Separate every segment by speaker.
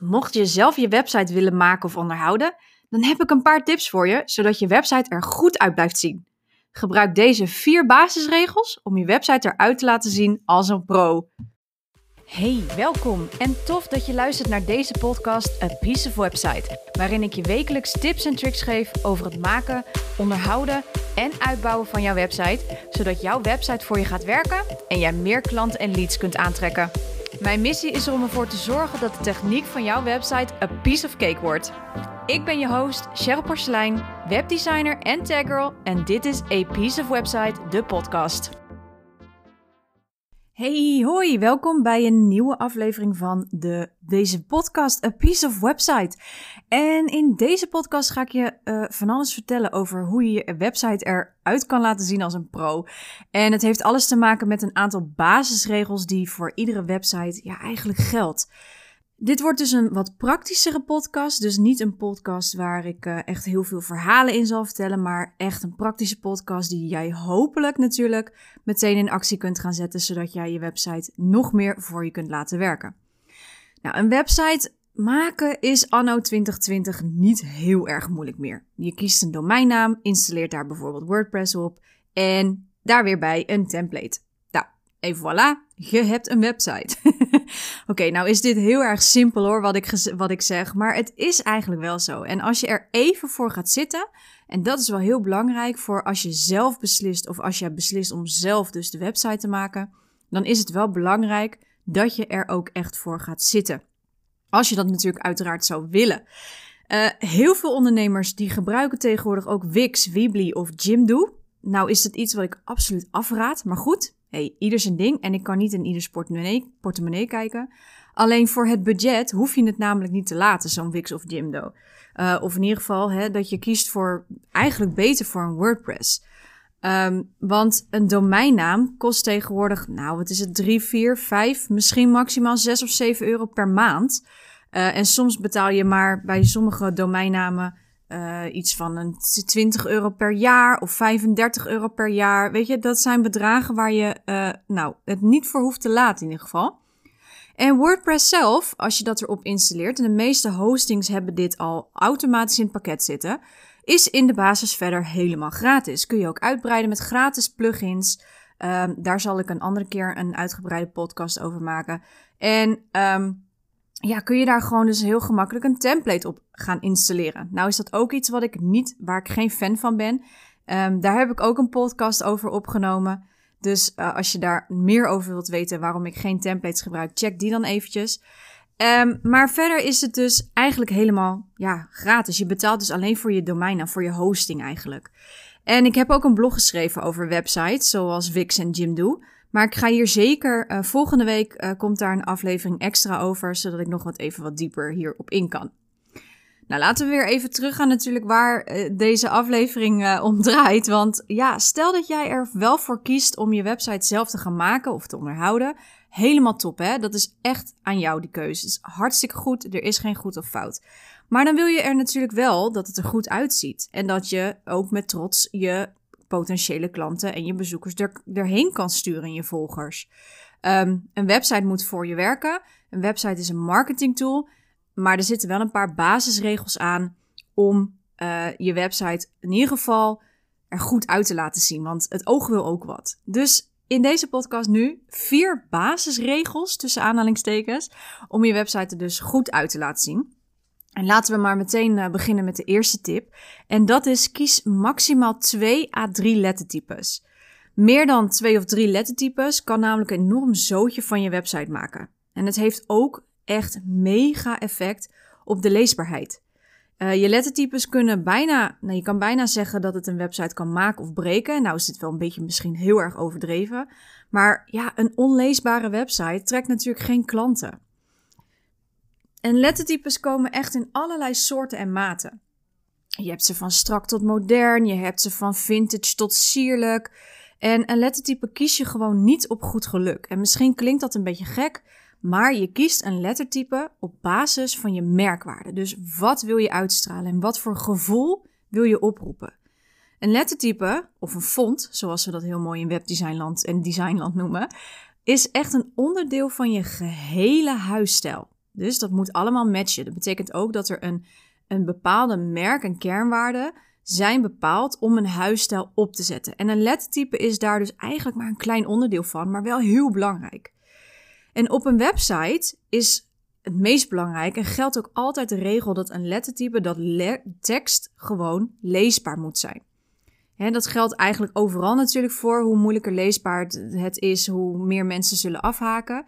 Speaker 1: Mocht je zelf je website willen maken of onderhouden, dan heb ik een paar tips voor je, zodat je website er goed uit blijft zien. Gebruik deze vier basisregels om je website eruit te laten zien als een pro. Hey, welkom en tof dat je luistert naar deze podcast A Piece of Website, waarin ik je wekelijks tips en tricks geef over het maken, onderhouden en uitbouwen van jouw website, zodat jouw website voor je gaat werken en jij meer klanten en leads kunt aantrekken. Mijn missie is om ervoor te zorgen dat de techniek van jouw website a piece of cake wordt. Ik ben je host, Cheryl Porcelein, webdesigner en taggirl en dit is A Piece of Website, de podcast. Hey, hoi, welkom bij een nieuwe aflevering van de, deze podcast A Piece of Website. En in deze podcast ga ik je uh, van alles vertellen over hoe je je website eruit kan laten zien als een pro. En het heeft alles te maken met een aantal basisregels die voor iedere website ja, eigenlijk geldt. Dit wordt dus een wat praktischere podcast. Dus niet een podcast waar ik uh, echt heel veel verhalen in zal vertellen. Maar echt een praktische podcast die jij hopelijk natuurlijk meteen in actie kunt gaan zetten. Zodat jij je website nog meer voor je kunt laten werken. Nou, een website maken is anno 2020 niet heel erg moeilijk meer. Je kiest een domeinnaam, installeert daar bijvoorbeeld WordPress op. En daar weer bij een template. Nou, en voilà, je hebt een website. Oké, nou is dit heel erg simpel hoor, wat ik, wat ik zeg, maar het is eigenlijk wel zo. En als je er even voor gaat zitten, en dat is wel heel belangrijk voor als je zelf beslist, of als je beslist om zelf dus de website te maken, dan is het wel belangrijk dat je er ook echt voor gaat zitten. Als je dat natuurlijk uiteraard zou willen. Uh, heel veel ondernemers die gebruiken tegenwoordig ook Wix, Weebly of Jimdo. Nou is het iets wat ik absoluut afraad, maar goed, hey, ieder zijn ding en ik kan niet in ieders portemonnee, portemonnee kijken. Alleen voor het budget hoef je het namelijk niet te laten, zo'n Wix of Jimdo. Uh, of in ieder geval hè, dat je kiest voor eigenlijk beter voor een WordPress. Um, want een domeinnaam kost tegenwoordig, nou wat is het, 3, 4, 5, misschien maximaal 6 of 7 euro per maand. Uh, en soms betaal je maar bij sommige domeinnamen uh, iets van een 20 euro per jaar of 35 euro per jaar. Weet je, dat zijn bedragen waar je uh, nou, het niet voor hoeft te laten in ieder geval. En WordPress zelf, als je dat erop installeert, en de meeste hostings hebben dit al automatisch in het pakket zitten, is in de basis verder helemaal gratis. Kun je ook uitbreiden met gratis plugins. Um, daar zal ik een andere keer een uitgebreide podcast over maken. En um, ja, kun je daar gewoon dus heel gemakkelijk een template op gaan installeren. Nou is dat ook iets wat ik niet, waar ik geen fan van ben. Um, daar heb ik ook een podcast over opgenomen. Dus uh, als je daar meer over wilt weten waarom ik geen templates gebruik, check die dan eventjes. Um, maar verder is het dus eigenlijk helemaal ja, gratis. Je betaalt dus alleen voor je domeinnaam, voor je hosting eigenlijk. En ik heb ook een blog geschreven over websites, zoals Wix en Jimdo. Maar ik ga hier zeker, uh, volgende week uh, komt daar een aflevering extra over, zodat ik nog wat even wat dieper hierop in kan. Nou, laten we weer even teruggaan natuurlijk waar uh, deze aflevering om draait. Want ja, stel dat jij er wel voor kiest om je website zelf te gaan maken of te onderhouden. Helemaal top, hè? Dat is echt aan jou die keuze. Het is hartstikke goed, er is geen goed of fout. Maar dan wil je er natuurlijk wel dat het er goed uitziet. En dat je ook met trots je potentiële klanten en je bezoekers er, erheen kan sturen, je volgers. Um, een website moet voor je werken. Een website is een marketing tool, maar er zitten wel een paar basisregels aan om uh, je website in ieder geval er goed uit te laten zien, want het oog wil ook wat. Dus in deze podcast nu vier basisregels tussen aanhalingstekens om je website er dus goed uit te laten zien. En laten we maar meteen uh, beginnen met de eerste tip. En dat is kies maximaal 2 à 3 lettertypes. Meer dan 2 of 3 lettertypes kan namelijk een enorm zootje van je website maken. En het heeft ook echt mega effect op de leesbaarheid. Uh, je lettertypes kunnen bijna, nou je kan bijna zeggen dat het een website kan maken of breken. Nou is dit wel een beetje misschien heel erg overdreven. Maar ja, een onleesbare website trekt natuurlijk geen klanten. En lettertypes komen echt in allerlei soorten en maten. Je hebt ze van strak tot modern, je hebt ze van vintage tot sierlijk. En een lettertype kies je gewoon niet op goed geluk. En misschien klinkt dat een beetje gek, maar je kiest een lettertype op basis van je merkwaarde. Dus wat wil je uitstralen en wat voor gevoel wil je oproepen? Een lettertype, of een font, zoals we dat heel mooi in webdesignland en designland noemen, is echt een onderdeel van je gehele huisstijl. Dus dat moet allemaal matchen. Dat betekent ook dat er een, een bepaalde merk en kernwaarde zijn bepaald om een huisstijl op te zetten. En een lettertype is daar dus eigenlijk maar een klein onderdeel van, maar wel heel belangrijk. En op een website is het meest belangrijk en geldt ook altijd de regel dat een lettertype, dat tekst gewoon leesbaar moet zijn. En dat geldt eigenlijk overal natuurlijk voor. Hoe moeilijker leesbaar het is, hoe meer mensen zullen afhaken.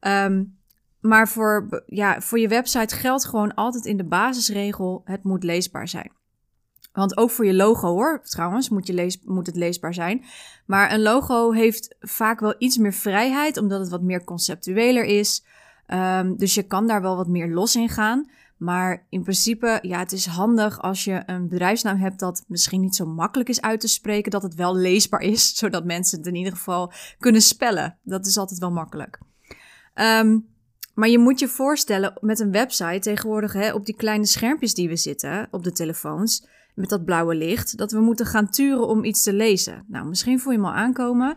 Speaker 1: Um, maar voor, ja, voor je website geldt gewoon altijd in de basisregel: het moet leesbaar zijn. Want ook voor je logo hoor, trouwens, moet, je lees, moet het leesbaar zijn. Maar een logo heeft vaak wel iets meer vrijheid, omdat het wat meer conceptueler is. Um, dus je kan daar wel wat meer los in gaan. Maar in principe, ja, het is handig als je een bedrijfsnaam hebt dat misschien niet zo makkelijk is uit te spreken, dat het wel leesbaar is, zodat mensen het in ieder geval kunnen spellen. Dat is altijd wel makkelijk. Um, maar je moet je voorstellen met een website tegenwoordig hè, op die kleine schermpjes die we zitten op de telefoons met dat blauwe licht, dat we moeten gaan turen om iets te lezen. Nou, misschien voel je hem al aankomen.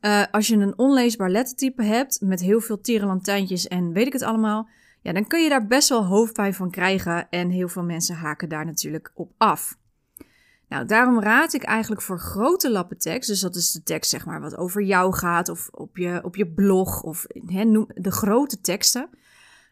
Speaker 1: Uh, als je een onleesbaar lettertype hebt met heel veel tierenlantijntjes en weet ik het allemaal, ja, dan kun je daar best wel hoofdpijn van krijgen en heel veel mensen haken daar natuurlijk op af. Nou, daarom raad ik eigenlijk voor grote lappen tekst, dus dat is de tekst zeg maar wat over jou gaat of op je, op je blog of de grote teksten,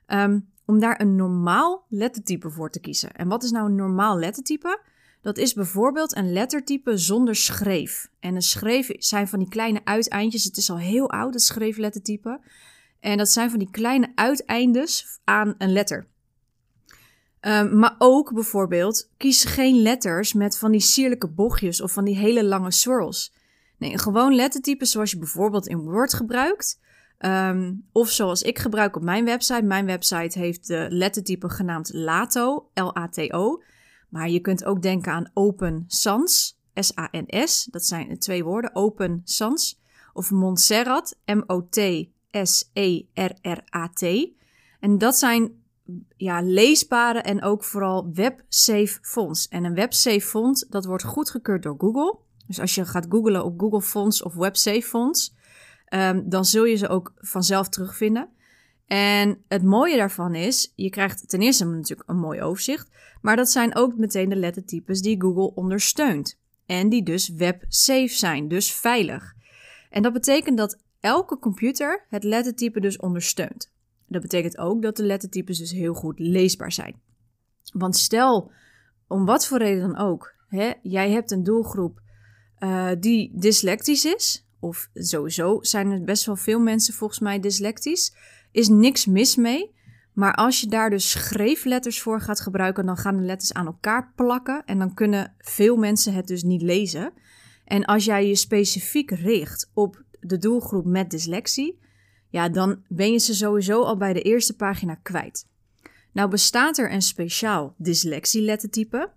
Speaker 1: um, om daar een normaal lettertype voor te kiezen. En wat is nou een normaal lettertype? Dat is bijvoorbeeld een lettertype zonder schreef. En een schreef zijn van die kleine uiteindjes. Het is al heel oud, het schreeflettertype. En dat zijn van die kleine uiteindes aan een letter. Um, maar ook bijvoorbeeld, kies geen letters met van die sierlijke bochtjes of van die hele lange swirls. Nee, een gewoon lettertype zoals je bijvoorbeeld in Word gebruikt. Um, of zoals ik gebruik op mijn website. Mijn website heeft de lettertype genaamd Lato, L-A-T-O. Maar je kunt ook denken aan Open Sans, S-A-N-S. Dat zijn twee woorden, Open Sans. Of Montserrat, M-O-T-S-E-R-R-A-T. En dat zijn ja, leesbare en ook vooral websafe fonts. En een websafe font, dat wordt goedgekeurd door Google. Dus als je gaat googlen op Google Fonts of websafe fonts, um, dan zul je ze ook vanzelf terugvinden. En het mooie daarvan is, je krijgt ten eerste natuurlijk een mooi overzicht, maar dat zijn ook meteen de lettertypes die Google ondersteunt. En die dus websafe zijn, dus veilig. En dat betekent dat elke computer het lettertype dus ondersteunt. Dat betekent ook dat de lettertypes dus heel goed leesbaar zijn. Want stel, om wat voor reden dan ook, hè, jij hebt een doelgroep uh, die dyslectisch is, of sowieso zijn er best wel veel mensen volgens mij dyslectisch, is niks mis mee. Maar als je daar dus schreefletters voor gaat gebruiken, dan gaan de letters aan elkaar plakken en dan kunnen veel mensen het dus niet lezen. En als jij je specifiek richt op de doelgroep met dyslexie, ja, dan ben je ze sowieso al bij de eerste pagina kwijt. Nou bestaat er een speciaal dyslexie-lettertype.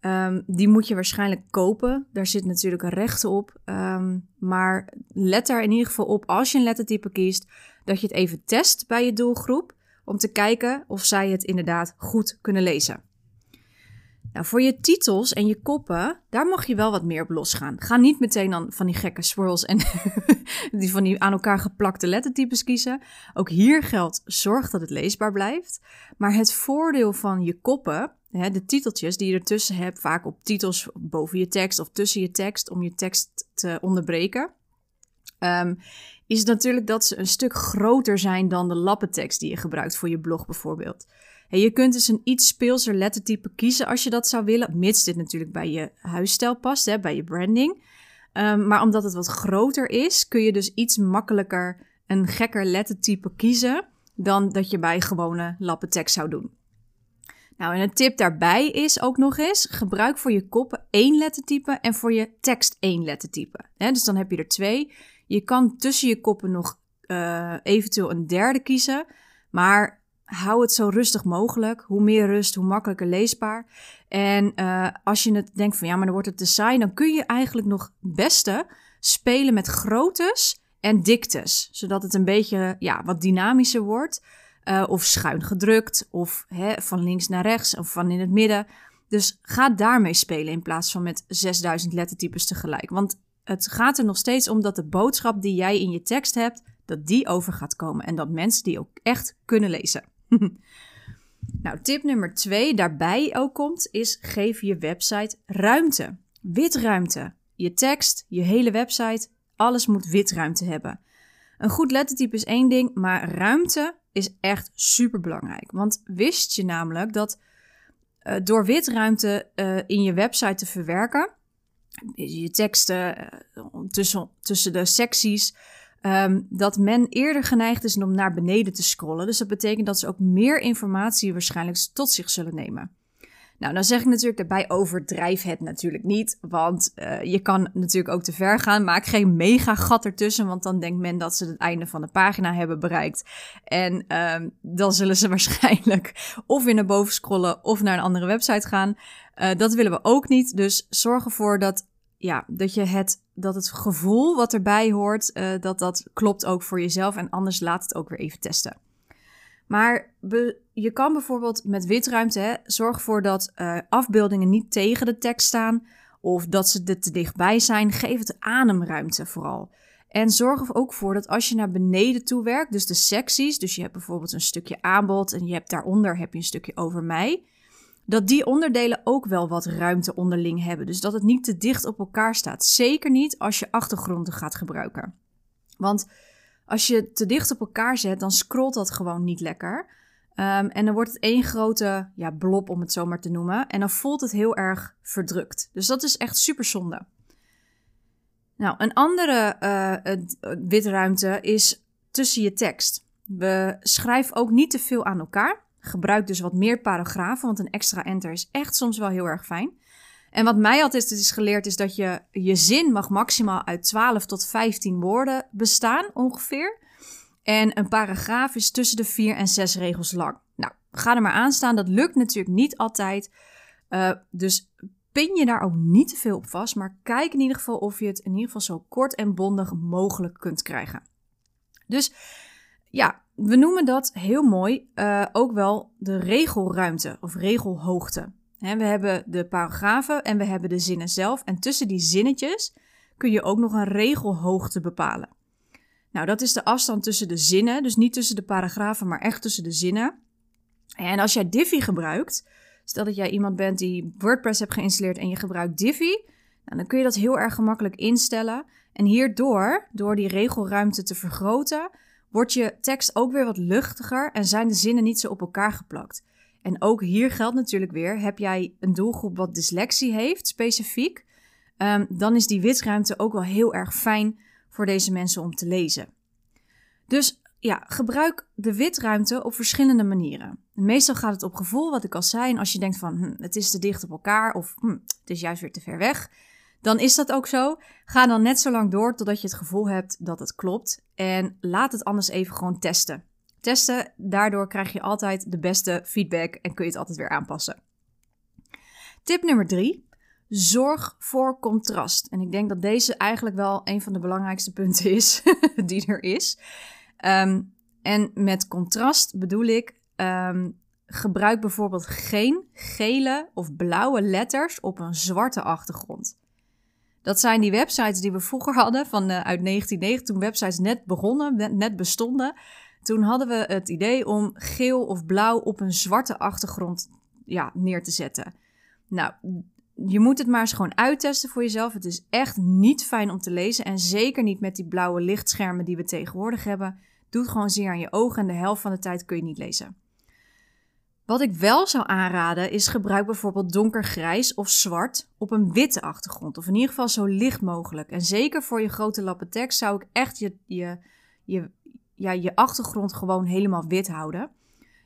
Speaker 1: Um, die moet je waarschijnlijk kopen. Daar zit natuurlijk een recht op. Um, maar let daar in ieder geval op als je een lettertype kiest, dat je het even test bij je doelgroep om te kijken of zij het inderdaad goed kunnen lezen. Nou, voor je titels en je koppen, daar mag je wel wat meer op losgaan. Ga niet meteen dan van die gekke swirls en die van die aan elkaar geplakte lettertypes kiezen. Ook hier geldt, zorg dat het leesbaar blijft. Maar het voordeel van je koppen, hè, de titeltjes die je ertussen hebt, vaak op titels boven je tekst of tussen je tekst, om je tekst te onderbreken, um, is natuurlijk dat ze een stuk groter zijn dan de lappentekst die je gebruikt voor je blog bijvoorbeeld. Je kunt dus een iets speelser lettertype kiezen als je dat zou willen, mits dit natuurlijk bij je huisstijl past, hè, bij je branding. Um, maar omdat het wat groter is, kun je dus iets makkelijker een gekker lettertype kiezen dan dat je bij gewone lappentekst zou doen. Nou, en een tip daarbij is ook nog eens: gebruik voor je koppen één lettertype en voor je tekst één lettertype. Dus dan heb je er twee. Je kan tussen je koppen nog uh, eventueel een derde kiezen, maar hou het zo rustig mogelijk. Hoe meer rust, hoe makkelijker leesbaar. En uh, als je het denkt van ja, maar dan wordt het saai, dan kun je eigenlijk nog beste spelen met groottes en diktes. Zodat het een beetje ja, wat dynamischer wordt. Uh, of schuin gedrukt, of hè, van links naar rechts, of van in het midden. Dus ga daarmee spelen in plaats van met 6000 lettertypes tegelijk. Want het gaat er nog steeds om dat de boodschap die jij in je tekst hebt, dat die over gaat komen. En dat mensen die ook echt kunnen lezen. nou, tip nummer twee daarbij ook komt, is geef je website ruimte. Witruimte. Je tekst, je hele website, alles moet witruimte hebben. Een goed lettertype is één ding, maar ruimte is echt super belangrijk. Want wist je namelijk dat uh, door witruimte uh, in je website te verwerken, je teksten uh, tussen, tussen de secties, um, dat men eerder geneigd is om naar beneden te scrollen. Dus dat betekent dat ze ook meer informatie waarschijnlijk tot zich zullen nemen. Nou, dan zeg ik natuurlijk daarbij overdrijf het natuurlijk niet. Want uh, je kan natuurlijk ook te ver gaan. Maak geen mega gat ertussen. Want dan denkt men dat ze het einde van de pagina hebben bereikt. En uh, dan zullen ze waarschijnlijk of weer naar boven scrollen of naar een andere website gaan. Uh, dat willen we ook niet. Dus zorg ervoor dat, ja, dat je het, dat het gevoel wat erbij hoort, uh, dat dat klopt ook voor jezelf. En anders laat het ook weer even testen. Maar je kan bijvoorbeeld met witruimte hè, zorg ervoor dat uh, afbeeldingen niet tegen de tekst staan of dat ze er te dichtbij zijn. Geef het ademruimte vooral. En zorg er ook voor dat als je naar beneden toe werkt, dus de secties, dus je hebt bijvoorbeeld een stukje aanbod en je hebt daaronder heb je een stukje over mij, dat die onderdelen ook wel wat ruimte onderling hebben. Dus dat het niet te dicht op elkaar staat. Zeker niet als je achtergronden gaat gebruiken. Want als je te dicht op elkaar zet, dan scrolt dat gewoon niet lekker. Um, en dan wordt het één grote ja, blob, om het zo maar te noemen. En dan voelt het heel erg verdrukt. Dus dat is echt super zonde. Nou, een andere uh, witruimte is tussen je tekst. We schrijven ook niet te veel aan elkaar. Gebruik dus wat meer paragrafen, want een extra enter is echt soms wel heel erg fijn. En wat mij altijd is geleerd is dat je je zin mag maximaal uit 12 tot 15 woorden bestaan ongeveer. En een paragraaf is tussen de 4 en 6 regels lang. Nou, ga er maar aan staan. Dat lukt natuurlijk niet altijd. Uh, dus pin je daar ook niet te veel op vast. Maar kijk in ieder geval of je het in ieder geval zo kort en bondig mogelijk kunt krijgen. Dus ja, we noemen dat heel mooi uh, ook wel de regelruimte of regelhoogte we hebben de paragrafen en we hebben de zinnen zelf. En tussen die zinnetjes kun je ook nog een regelhoogte bepalen. Nou, dat is de afstand tussen de zinnen. Dus niet tussen de paragrafen, maar echt tussen de zinnen. En als jij Divi gebruikt, stel dat jij iemand bent die WordPress hebt geïnstalleerd en je gebruikt Divi, nou, dan kun je dat heel erg gemakkelijk instellen. En hierdoor, door die regelruimte te vergroten, wordt je tekst ook weer wat luchtiger en zijn de zinnen niet zo op elkaar geplakt. En ook hier geldt natuurlijk weer: heb jij een doelgroep wat dyslexie heeft, specifiek, um, dan is die witruimte ook wel heel erg fijn voor deze mensen om te lezen. Dus ja, gebruik de witruimte op verschillende manieren. Meestal gaat het op gevoel, wat ik al zei. En als je denkt van hm, het is te dicht op elkaar of hm, het is juist weer te ver weg, dan is dat ook zo. Ga dan net zo lang door totdat je het gevoel hebt dat het klopt. En laat het anders even gewoon testen testen. Daardoor krijg je altijd de beste feedback en kun je het altijd weer aanpassen. Tip nummer drie. Zorg voor contrast. En ik denk dat deze eigenlijk wel een van de belangrijkste punten is die er is. Um, en met contrast bedoel ik, um, gebruik bijvoorbeeld geen gele of blauwe letters op een zwarte achtergrond. Dat zijn die websites die we vroeger hadden van uh, uit 1990, toen websites net begonnen, net, bestonden. Toen hadden we het idee om geel of blauw op een zwarte achtergrond ja, neer te zetten. Nou, je moet het maar eens gewoon uittesten voor jezelf. Het is echt niet fijn om te lezen. En zeker niet met die blauwe lichtschermen die we tegenwoordig hebben. Doe het gewoon zeer aan je ogen en de helft van de tijd kun je niet lezen. Wat ik wel zou aanraden is gebruik bijvoorbeeld donkergrijs of zwart op een witte achtergrond. Of in ieder geval zo licht mogelijk. En zeker voor je grote lappen tekst zou ik echt je, je, je, ja, je achtergrond gewoon helemaal wit houden.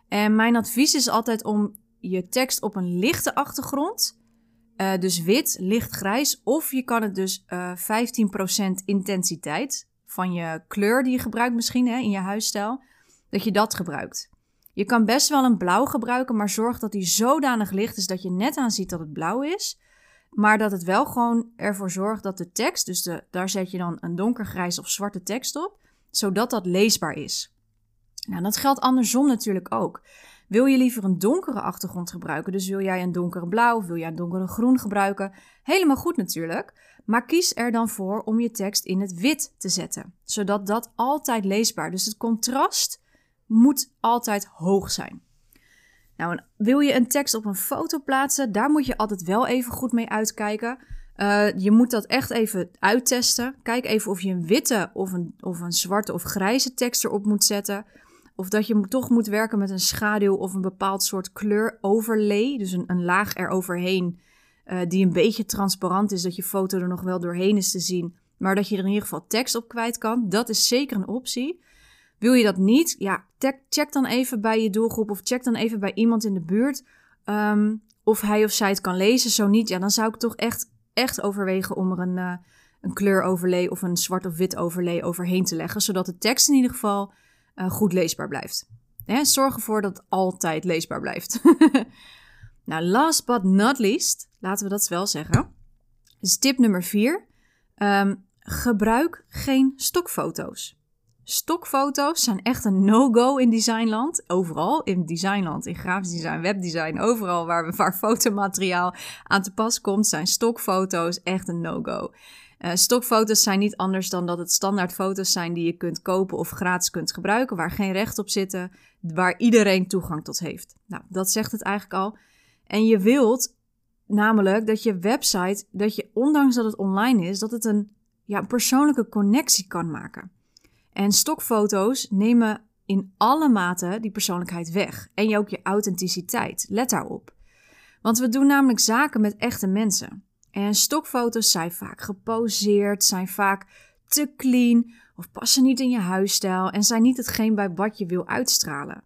Speaker 1: En mijn advies is altijd om je tekst op een lichte achtergrond, uh, dus wit, lichtgrijs, of je kan het dus uh, eh, 15% intensiteit van je kleur die je gebruikt misschien hè, in je huisstijl, dat je dat gebruikt. Je kan best wel een blauw gebruiken, maar zorg dat die zodanig licht is dat je net aan ziet dat het blauw is. Maar dat het wel gewoon ervoor zorgt dat de tekst, dus de, daar zet je dan een donkergrijs of zwarte tekst op, zodat dat leesbaar is. Nou, dat geldt andersom natuurlijk ook. Wil je liever een donkere achtergrond gebruiken, dus wil jij een donkere blauw of wil jij een donkere groen gebruiken? Helemaal goed natuurlijk, maar kies er dan voor om je tekst in het wit te zetten, zodat dat altijd leesbaar. Dus het contrast moet altijd hoog zijn. Nou, wil je een tekst op een foto plaatsen, daar moet je altijd wel even goed mee uitkijken. Uh, je moet dat echt even uittesten. Kijk even of je een witte of een, of een zwarte of grijze tekst erop moet zetten. Of dat je toch moet werken met een schaduw of een bepaald soort kleur overlay. Dus een, een laag eroverheen uh, die een beetje transparant is. Dat je foto er nog wel doorheen is te zien. Maar dat je er in ieder geval tekst op kwijt kan. Dat is zeker een optie. Wil je dat niet? Ja, check dan even bij je doelgroep of check dan even bij iemand in de buurt. Um, of hij of zij het kan lezen. Zo niet, ja, dan zou ik toch echt, echt overwegen om er een, uh, een kleuroverlay of een zwart of wit overlay overheen te leggen. Zodat de tekst in ieder geval uh, goed leesbaar blijft. Hè, zorg ervoor dat het altijd leesbaar blijft. nou, last but not least, laten we dat wel zeggen. Is tip nummer 4. Um, gebruik geen stokfoto's. Stokfoto's zijn echt een no-go in designland. Overal in designland, in grafisch design, webdesign, overal waar, waar fotomateriaal aan te pas komt, zijn stokfoto's echt een no-go. Uh, stokfoto's zijn niet anders dan dat het standaard foto's zijn die je kunt kopen of gratis kunt gebruiken, waar geen recht op zitten, waar iedereen toegang tot heeft. Nou, dat zegt het eigenlijk al. En je wilt namelijk dat je website, dat je ondanks dat het online is, dat het een, ja, persoonlijke connectie kan maken. En stokfoto's nemen in alle maten die persoonlijkheid weg. En je ook je authenticiteit. Let daarop. Want we doen namelijk zaken met echte mensen. En stokfoto's zijn vaak geposeerd, zijn vaak te clean of passen niet in je huisstijl en zijn niet hetgeen bij wat je wil uitstralen.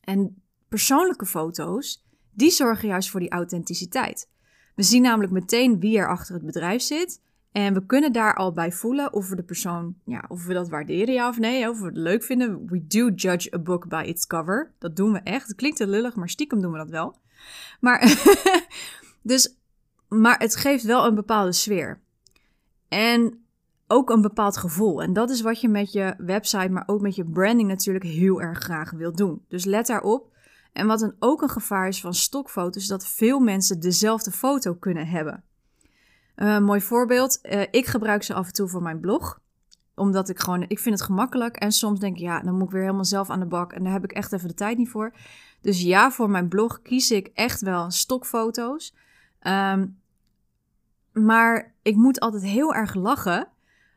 Speaker 1: En persoonlijke foto's, die zorgen juist voor die authenticiteit. We zien namelijk meteen wie er achter het bedrijf zit en we kunnen daar al bij voelen of we de persoon, ja, of we dat waarderen, ja of nee, of we het leuk vinden. We do judge a book by its cover. Dat doen we echt. Het klinkt te lullig, maar stiekem doen we dat wel. Maar, dus, maar het geeft wel een bepaalde sfeer. En ook een bepaald gevoel. En dat is wat je met je website, maar ook met je branding natuurlijk heel erg graag wilt doen. Dus let daarop. En wat een, ook een gevaar is van stokfoto's, dat veel mensen dezelfde foto kunnen hebben. Uh, mooi voorbeeld. Uh, ik gebruik ze af en toe voor mijn blog. Omdat ik gewoon, ik vind het gemakkelijk. En soms denk ik, ja, dan moet ik weer helemaal zelf aan de bak. En daar heb ik echt even de tijd niet voor. Dus ja, voor mijn blog kies ik echt wel stokfoto's. Um, maar ik moet altijd heel erg lachen.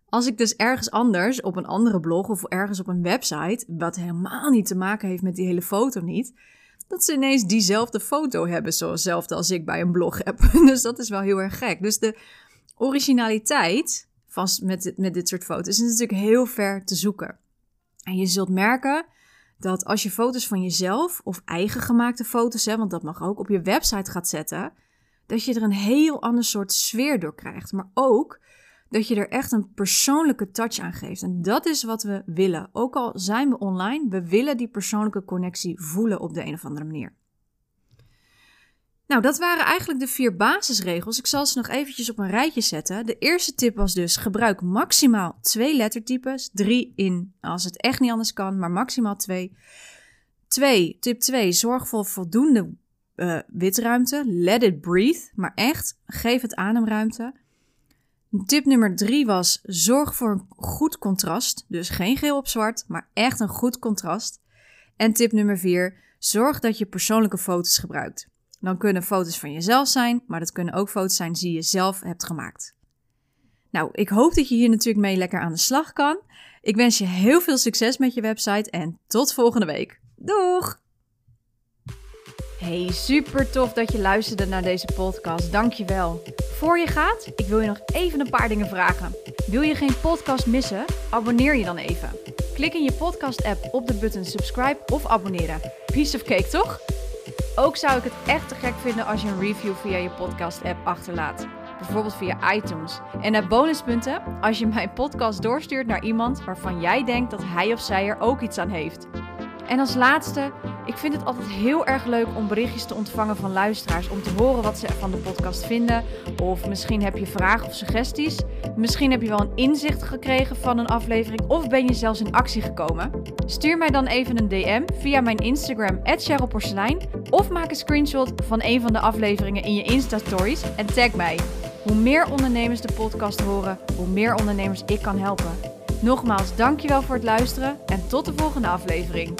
Speaker 1: Als ik dus ergens anders op een andere blog of ergens op een website, wat helemaal niet te maken heeft met die hele foto niet, dat ze ineens diezelfde foto hebben, zoals als ik bij een blog heb. Dus dat is wel heel erg gek. Dus de originaliteit van, met, met dit soort foto's is natuurlijk heel ver te zoeken. En je zult merken dat als je foto's van jezelf of eigen gemaakte foto's, hè, want dat mag ook, op je website gaat zetten, dat je er een heel ander soort sfeer door krijgt. Maar ook dat je er echt een persoonlijke touch aan geeft. En dat is wat we willen. Ook al zijn we online, we willen die persoonlijke connectie voelen op de een of andere manier. Nou, dat waren eigenlijk de vier basisregels. Ik zal ze nog eventjes op een rijtje zetten. De eerste tip was dus: gebruik maximaal twee lettertypes. Drie in als het echt niet anders kan, maar maximaal twee. Twee, tip 2. Zorg voor voldoende uh, witruimte. Let it breathe. Maar echt, geef het ademruimte. Tip nummer drie was: zorg voor een goed contrast. Dus geen geel op zwart, maar echt een goed contrast. En tip nummer vier: zorg dat je persoonlijke foto's gebruikt. Dan kunnen foto's van jezelf zijn, maar dat kunnen ook foto's zijn die je zelf hebt gemaakt. Nou, ik hoop dat je hier natuurlijk mee lekker aan de slag kan. Ik wens je heel veel succes met je website en tot volgende week. Doeg! Hey, super tof dat je luisterde naar deze podcast. Dankjewel. Voor je gaat, ik wil je nog even een paar dingen vragen. Wil je geen podcast missen? Abonneer je dan even. Klik in je podcast-app op de button subscribe of abonneren. Piece of cake, toch? Ook zou ik het echt te gek vinden als je een review via je podcast-app achterlaat. Bijvoorbeeld via iTunes. En naar bonuspunten als je mijn podcast doorstuurt naar iemand waarvan jij denkt dat hij of zij er ook iets aan heeft. En als laatste, ik vind het altijd heel erg leuk om berichtjes te ontvangen van luisteraars. Om te horen wat ze van de podcast vinden. Of misschien heb je vragen of suggesties. Misschien heb je wel een inzicht gekregen van een aflevering. Of ben je zelfs in actie gekomen. Stuur mij dan even een DM via mijn Instagram, @cherylporselein. Of maak een screenshot van een van de afleveringen in je Insta-stories en tag mij. Hoe meer ondernemers de podcast horen, hoe meer ondernemers ik kan helpen. Nogmaals, dankjewel voor het luisteren en tot de volgende aflevering.